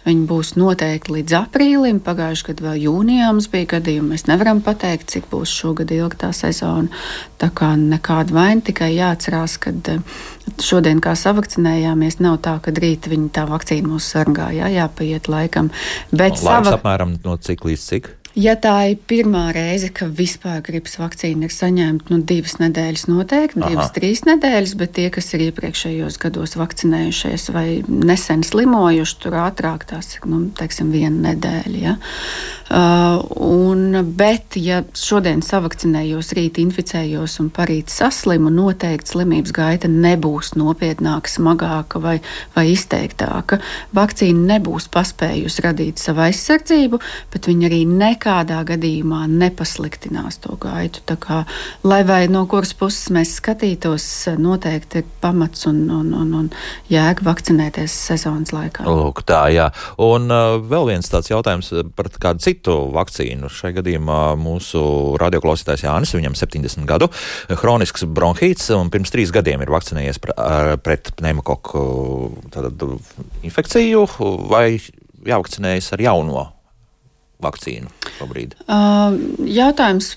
Viņi būs noteikti līdz aprīlim. Pagājušajā gadā vēl jūnijā mums bija gadījumi. Mēs nevaram pateikt, cik būs šogad ilga tā sezona. Tā kā nekāda vaina, tikai jāatcerās, ka šodien, kā savakcinējāmies, nav tā, ka rīt viņi tā vakcīna mūs sargā. Jā, jāpaiet laikam. Bet Laiks sava... apmēram no cik līdz cik? Ja tā ir pirmā reize, ka vispār gripas vakcīna ir saņemta, nu, divas nedēļas noteikti, Aha. divas, trīs nedēļas, bet tie, kas ir iepriekšējos gados vakcinējušies vai nesen slimojuši, tur ātrāk tās ir, nu, teiksim, viena nedēļa. Ja? Uh, un, bet, ja šodien savakcinējos, rīt inficējos un parīt saslimu, noteikti slimības gaita nebūs nopietnāka, smagāka vai, vai izteiktāka. Vakcīna nebūs paspējusi radīt savu aizsardzību, bet viņa arī nekā nekādā gadījumā nepasliktinās to gaitu. Kā, lai vai no kuras puses mēs skatītos, noteikti pamats un, un, un, un jēga vakcinēties sezonas laikā. Lūk, tā, jā. Un uh, vēl viens tāds jautājums par kādu citu vakcīnu. Šai gadījumā mūsu radioklausītājs Jānis, viņam 70 gadu, hronisks bronhīts un pirms trīs gadiem ir vakcinējies pret pneimakoku infekciju vai jāvakcinējas ar jauno vakcīnu šobrīd? Uh, jautājums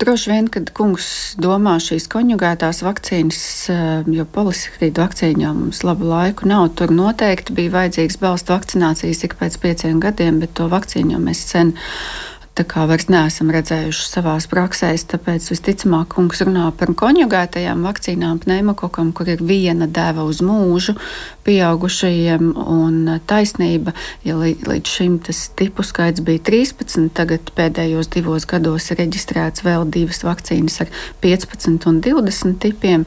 droši vien, kad kungs domā šīs konjugētās vakcīnas, uh, jo polisakrīdu vakcīņā mums labu laiku nav. Tur noteikti bija vajadzīgs balstu vakcinācijas ik pēc pieciem gadiem, bet to vakcīnu mēs sen tā kā vairs neesam redzējuši savās praksēs. Tāpēc visticamāk, kungs runā par konjugētajām vakcīnām, pneimokokam, kur ir viena deva uz mūžu pieaugušajiem un taisnība. Ja līdz šim tas tipu skaits bija 13, tagad pēdējos divos gados ir reģistrēts vēl divas vakcīnas ar 15 un 20 tipiem.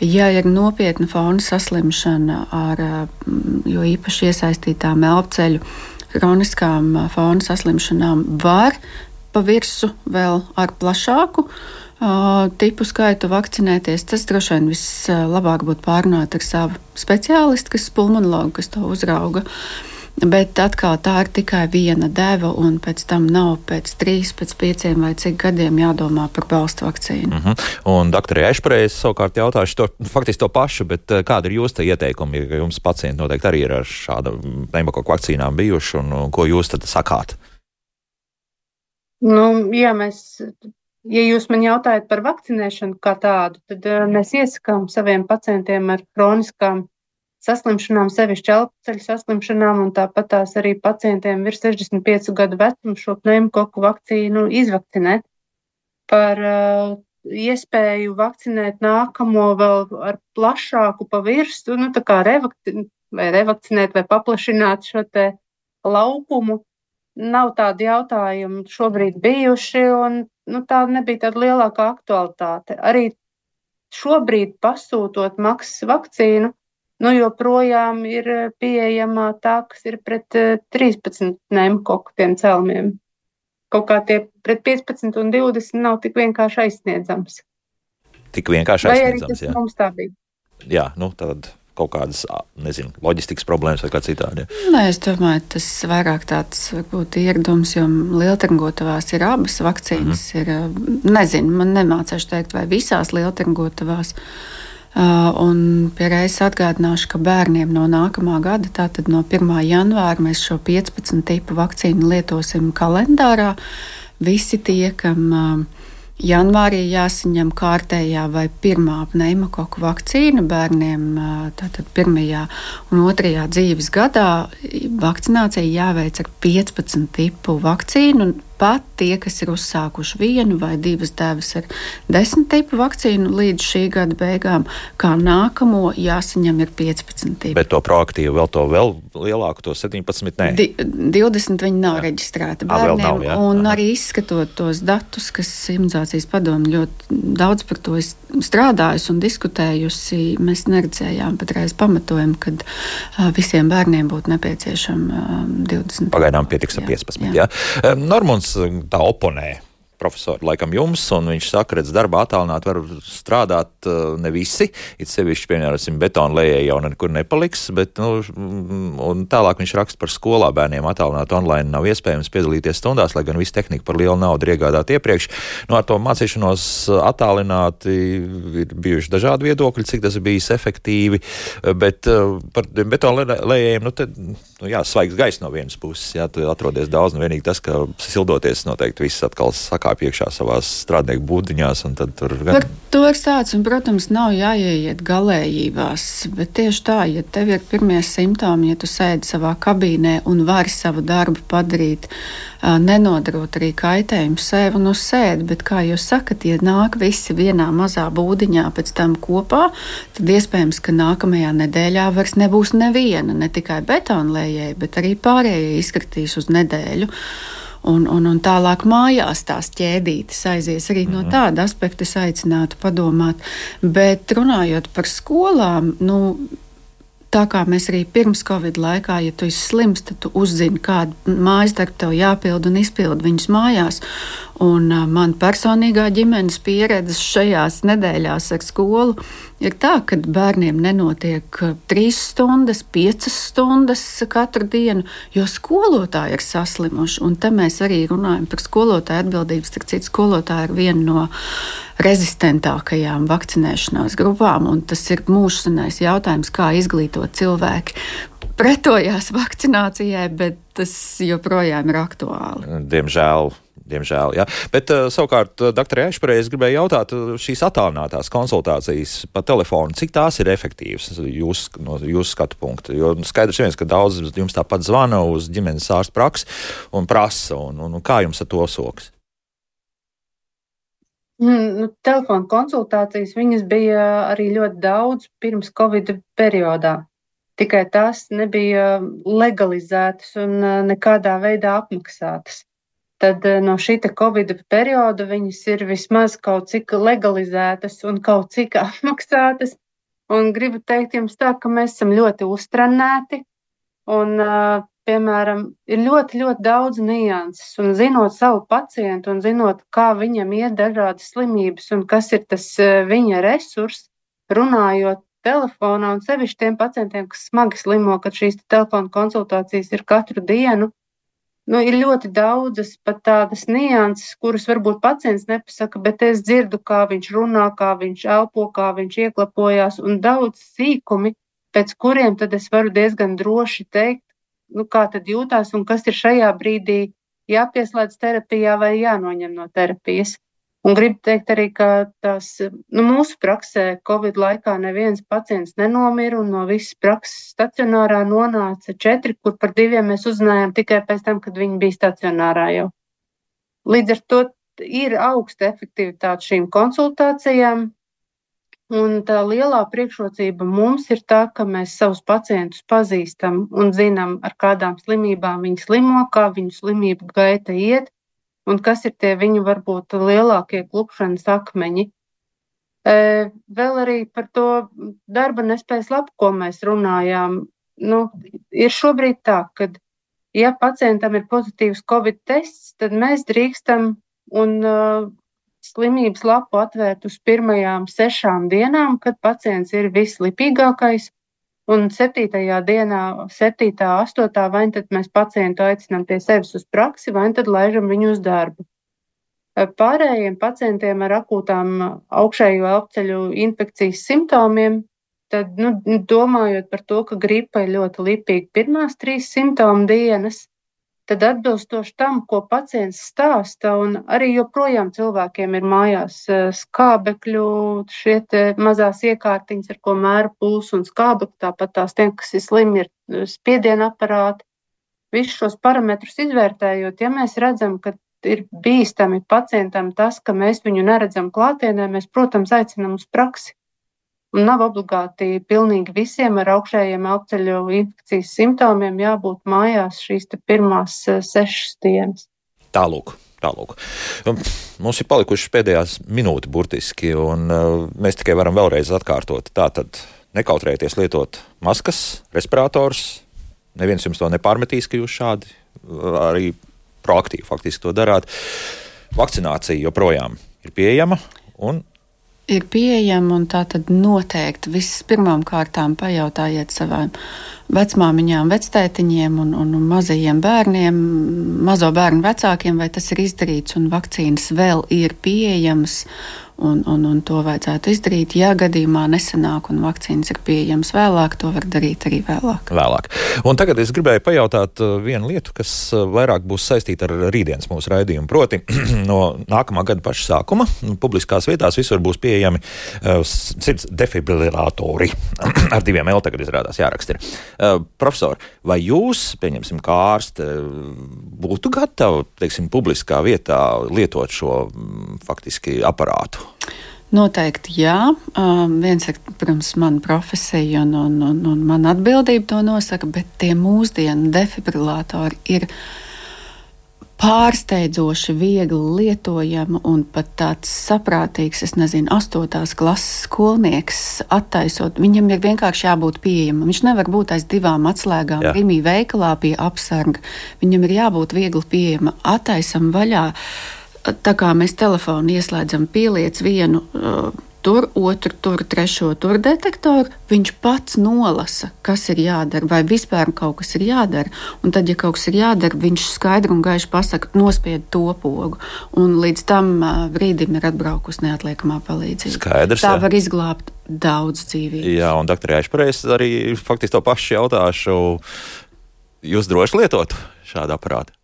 Ja ir nopietna fauna saslimšana ar jo īpaši iesaistītām elpceļu, kroniskām fauna saslimšanām var pa virsmu vēl ar plašāku uh, tipu skaitu vakcinēties. Tas droši vien vislabāk būtu pārunāt ar savu speciālistu, kas ir pulmonologu, kas to uzrauga. Bet atkal tā ir tikai viena deva, un pēc tam nav pēc trīs, pēc pieciem vai cik gadiem jādomā par balstu vakcīnu. Uh mhm. -huh. Un doktorai Ešprēs savukārt jautāšu to, faktiski to pašu, bet kāda ir jūsu ieteikumi, ja jums pacienti noteikti arī ir ar šādu pneimakoku vakcīnām bijuši, un, un ko jūs tad sakāt? Nu, jā, mēs Ja jūs man jautājat par vakcinēšanu kā tādu, tad mēs iesakām saviem pacientiem ar kroniskām saslimšanām, sevišķi elpoceļu saslimšanām, un tāpat tās arī pacientiem virs 65 gadu vecuma šo pneimakoku vakcīnu izvakcinēt. Par uh, iespēju vakcinēt nākamo vēl ar plašāku pavirstu, nu, tā kā revakci vai revakcinēt vai paplašināt šo te laukumu. Nav tādi jautājumi šobrīd bijuši, un nu, tā nebija tāda lielākā aktualitāte. Arī šobrīd pasūtot maksas vakcīnu, nu, joprojām ir eh, pieejama tā, kas ir pret 13 eh, pneimakoku tiem cēlumiem. Kaut kā tie pret 15 un 20 nav tik vienkārši aizsniedzams. Tik vienkārši aizsniedzams, Vai tas jā. mums tā bija? Jā, nu tad kaut kādas, nezinu, loģistikas problēmas vai kā citādi. Nē, es domāju, tas vairāk tāds varbūt ieradums, jo lieltergotavās ir abas vakcīnas. Mm -hmm. ir, nezinu, man nemācēšu teikt, vai visās lieltergotavās. Uh, un pierādījis atgādināšu, ka bērniem no nākamā gada, tātad no 1. janvāra, mēs šo 15 tipu vakcīnu lietosim kalendārā. Visi tie, kam uh, janvārī jāsaņem kārtējā vai pirmā pneimakoku vakcīna bērniem, uh, tātad pirmajā un otrajā dzīves gadā, vakcinācija jāveic ar 15 tipu vakcīnu pat tie, kas ir uzsākuši vienu vai divas devas ar desmit tipu vakcīnu līdz šī gada beigām, kā nākamo jāsaņem ir 15 tipi. Bet to proaktīvi vēl to vēl lielāku, to 17, nē. Di 20 viņi nav jā. reģistrēti bērniem, nav, jā. un Aha. arī izskatot tos datus, kas imunizācijas padomu ļoti daudz par to strādājusi un diskutējusi, mēs neredzējām patreiz pamatojumu, kad visiem bērniem būtu nepieciešama uh, 20. Pagaidām pietiks ar 15. Jā. Jā. Jā. Normons tā oponē profesori, laikam jums, un viņš saka, redz, darbā attālināt var strādāt uh, ne visi, it sevišķi, piemēram, betona lējai jau nekur nepaliks, bet, nu, un tālāk viņš raksta par skolā bērniem attālināt online nav iespējams piedalīties stundās, lai gan visu tehniku par lielu naudu ir iegādāt iepriekš. Nu, ar to mācīšanos attālināti ir bijuši dažādi viedokļi, cik tas ir bijis efektīvi, bet uh, par betona lējējiem, nu, te, nu, jā, svaigs gaiss no vienas puses, jā, tu atrodies daudz, un vienīgi tas, ka sildoties noteikti viss atkal saka kāpj iekšā savā strādnieku būdiņās. Tur gan... Par to ir tāds, un, protams, nav jāieiet galējībās. Bet tieši tā, ja tev ir pirmie simptomi, ja tu sēdi savā kabīnē un vari savu darbu padarīt, nenodarot arī kaitējumu sev un uz sēdi, bet, kā jūs sakat, ja nāk visi vienā mazā būdiņā pēc tam kopā, tad iespējams, ka nākamajā nedēļā vairs nebūs neviena, ne tikai betonlējēji, bet arī pārējie izkritīs uz nedēļu un, un, un tālāk mājās tās ķēdītes aizies. Arī no mhm. tāda aspekta es aicinātu padomāt. Bet runājot par skolām, nu, tā kā mēs arī pirms Covid laikā, ja tu esi slims, tad tu uzzini, kādu mājas darbu tev jāpild un izpild viņus mājās. Un uh, man personīgā ģimenes pieredze šajās nedēļās ar skolu ir tā, ka bērniem nenotiek trīs stundas, piecas stundas katru dienu, jo skolotāji ir saslimuši. Un te mēs arī runājam par skolotāju atbildības. Starp citu, skolotāji ir viena no rezistentākajām vakcinēšanās grupām, un tas ir mūžsanais jautājums, kā izglītot cilvēku pretojās vakcinācijai, bet tas joprojām ir aktuāli. Diemžēl diemžēl. Ja? Bet uh, savukārt, uh, doktor Ešparē, es gribēju jautāt, uh, šīs attālinātās konsultācijas pa telefonu, cik tās ir efektīvas jūs, no jūsu skatu punkta? Jo skaidrs viens, ka daudz jums tāpat zvana uz ģimenes ārstu praksi un prasa, un, un, un kā jums ar to soks? Mm, nu, telefona konsultācijas viņas bija arī ļoti daudz pirms Covid periodā. Tikai tās nebija legalizētas un nekādā veidā apmaksātas tad eh, no šī Covid perioda viņas ir vismaz kaut cik legalizētas un kaut cik apmaksātas. Un gribu teikt jums tā, ka mēs esam ļoti uztrenēti un, uh, piemēram, ir ļoti, ļoti daudz nianses. Un zinot savu pacientu un zinot, kā viņam iet dažādas slimības un kas ir tas uh, viņa resurs, runājot telefonā un sevišķi tiem pacientiem, kas smagi slimo, kad šīs telefona konsultācijas ir katru dienu, nu, ir ļoti daudzas pat tādas nianses, kuras varbūt pacients nepasaka, bet es dzirdu, kā viņš runā, kā viņš elpo, kā viņš ieklapojās, un daudz sīkumi, pēc kuriem tad es varu diezgan droši teikt, nu, kā tad jūtās un kas ir šajā brīdī jāpieslēdz terapijā vai jānoņem no terapijas. Un gribu teikt arī, ka tās, nu, mūsu praksē Covid laikā neviens pacients nenomira, un no visas prakses stacionārā nonāca četri, kur par diviem mēs uzzinājām tikai pēc tam, kad viņi bija stacionārā jau. Līdz ar to ir augsta efektivitāte šīm konsultācijām, un tā lielā priekšrocība mums ir tā, ka mēs savus pacientus pazīstam un zinām, ar kādām slimībām viņi slimo, kā viņu slimību gaita iet, un kas ir tie viņu varbūt lielākie klupšanas akmeņi. Vēl arī par to darba nespējas lapu, ko mēs runājām. Nu, ir šobrīd tā, ka, ja pacientam ir pozitīvs covid tests, tad mēs drīkstam un uh, slimības lapu atvērt uz pirmajām sešām dienām, kad pacients ir vislipīgākais, Un 7. dienā, 7. 8. vai tad mēs pacientu aicinām pie sevis uz praksi, vai tad laižam viņu uz darbu. Pārējiem pacientiem ar akūtām augšējo elpceļu infekcijas simptomiem, tad nu, domājot par to, ka gripa ir ļoti lipīga pirmās trīs simptomu dienas, tad atbilstoši tam, ko pacients stāsta, un arī joprojām cilvēkiem ir mājās eh, skābekļu, šie mazās iekārtiņas, ar ko mēra pulsu un skābekļu, tāpat tās tiem, kas ir slimi, ir eh, spiediena aparāti. Visus šos parametrus izvērtējot, ja mēs redzam, ka ir bīstami pacientam tas, ka mēs viņu neredzam klātienē, mēs, protams, aicinām uz praksi. Un nav obligāti pilnīgi visiem ar augšējiem elpceļu infekcijas simptomiem jābūt mājās šīs pirmās eh, sešas dienas. Tālūk. Tālūk. Mums ir palikušas pēdējās minūtes, burtiski, un uh, mēs tikai varam vēlreiz atkārtot. Tātad nekautrējieties lietot maskas, respirators. Neviens jums to nepārmetīs, ka jūs šādi arī proaktīvi faktiski to darāt. vakcinācija joprojām ir pieejama un ir pieejama, un tā tad noteikti vispirmām kārtām pajautājiet savām vecmāmiņām, vectētiņiem un, un, mazajiem bērniem, mazo bērnu vecākiem, vai tas ir izdarīts, un vakcīnas vēl ir pieejamas. Un, un, un to vajadzētu izdarīt. Ja gadījumā nesanāk un vakcīnas ir pieejamas vēlāk, to var darīt arī vēlāk. vēlāk. Un tagad es gribēju pajautāt uh, vienu lietu, kas uh, vairāk būs saistīta ar rītdienas mūsu raidījumu. Proti, no nākamā gada paša sākuma publiskās vietās visur būs pieejami uh, sirds defibrilatori. ar diviem L tagad izrādās jāraksta. Uh, profesor, vai jūs, pieņemsim, kā ārste, būtu gatavi, teiksim, publiskā vietā lietot šo mm, faktiski aparātu? Noteikti jā. Um, viens ir, protams, mana profesija un, un, un, un mana atbildība to nosaka, bet tie mūsdienu defibrilatori ir pārsteidzoši viegli lietojama un pat tāds saprātīgs, es nezinu, astotās klases skolnieks attaisot. Viņam ir vienkārši jābūt pieejamam. Viņš nevar būt aiz divām atslēgām, rīmī veikalā pie apsarga. Viņam ir jābūt viegli pieejama, attaisam vaļā. Tā kā mēs telefonu ieslēdzam, pieliec vienu. Uh, tur, otru, tur, trešo tur detektoru, viņš pats nolasa, kas ir jādara, vai vispār kaut kas ir jādara. Un tad, ja kaut kas ir jādara, viņš skaidri un gaiši pasakā, nospied to pogu. Un līdz tam brīdim ir atbraukusi neatliekamā palīdzība. Skaidrs, Tā jā. var izglābt daudz dzīvību. Jā, un doktorē, es pareizi arī faktiski to pašu jautāšu. Jūs droši lietot šādu aparātu?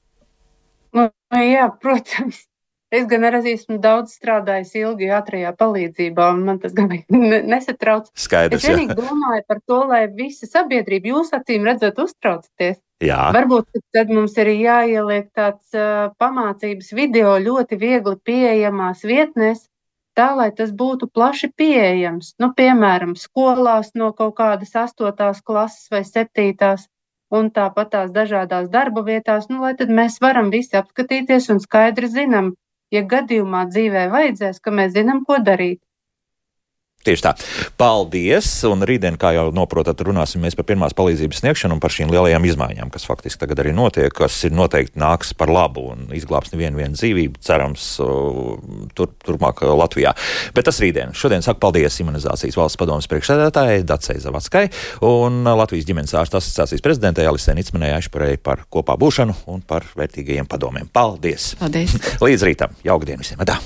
Nu, jā, protams. Es gan arī esmu daudz strādājis ilgi ātrajā palīdzībā, un man tas gan nesatrauc. Skaidrs, es vienīgi domāju par to, lai visa sabiedrība jūs acīm redzot uztraucaties. Jā. Varbūt tad mums ir jāieliek tāds uh, pamācības video ļoti viegli pieejamās vietnēs, tā lai tas būtu plaši pieejams. Nu, piemēram, skolās no kaut kādas astotās klases vai septītās un tāpat tās dažādās darba vietās, nu, lai mēs varam visi apskatīties un skaidri zinām, ja gadījumā dzīvē vajadzēs, ka mēs zinām, ko darīt. Tieši tā. Paldies! Un rītdien, kā jau noprotat, runāsim par pirmās palīdzības sniegšanu un par šīm lielajām izmaiņām, kas faktiski tagad arī notiek, kas ir noteikti nāks par labu un izglābs nevienu vienu dzīvību, cerams, tur, turpmāk Latvijā. Bet tas rītdien. Šodien saku paldies imunizācijas valsts padomas priekšsēdētājai Dacei Zavackai un Latvijas ģimenes ārstu asociācijas prezidentei Alisē Nicmanai Ašparei par kopā būšanu un par vērtīgajiem padomiem. Paldies! Paldies! Līdz rītam! Jauka diena visiem! Tā.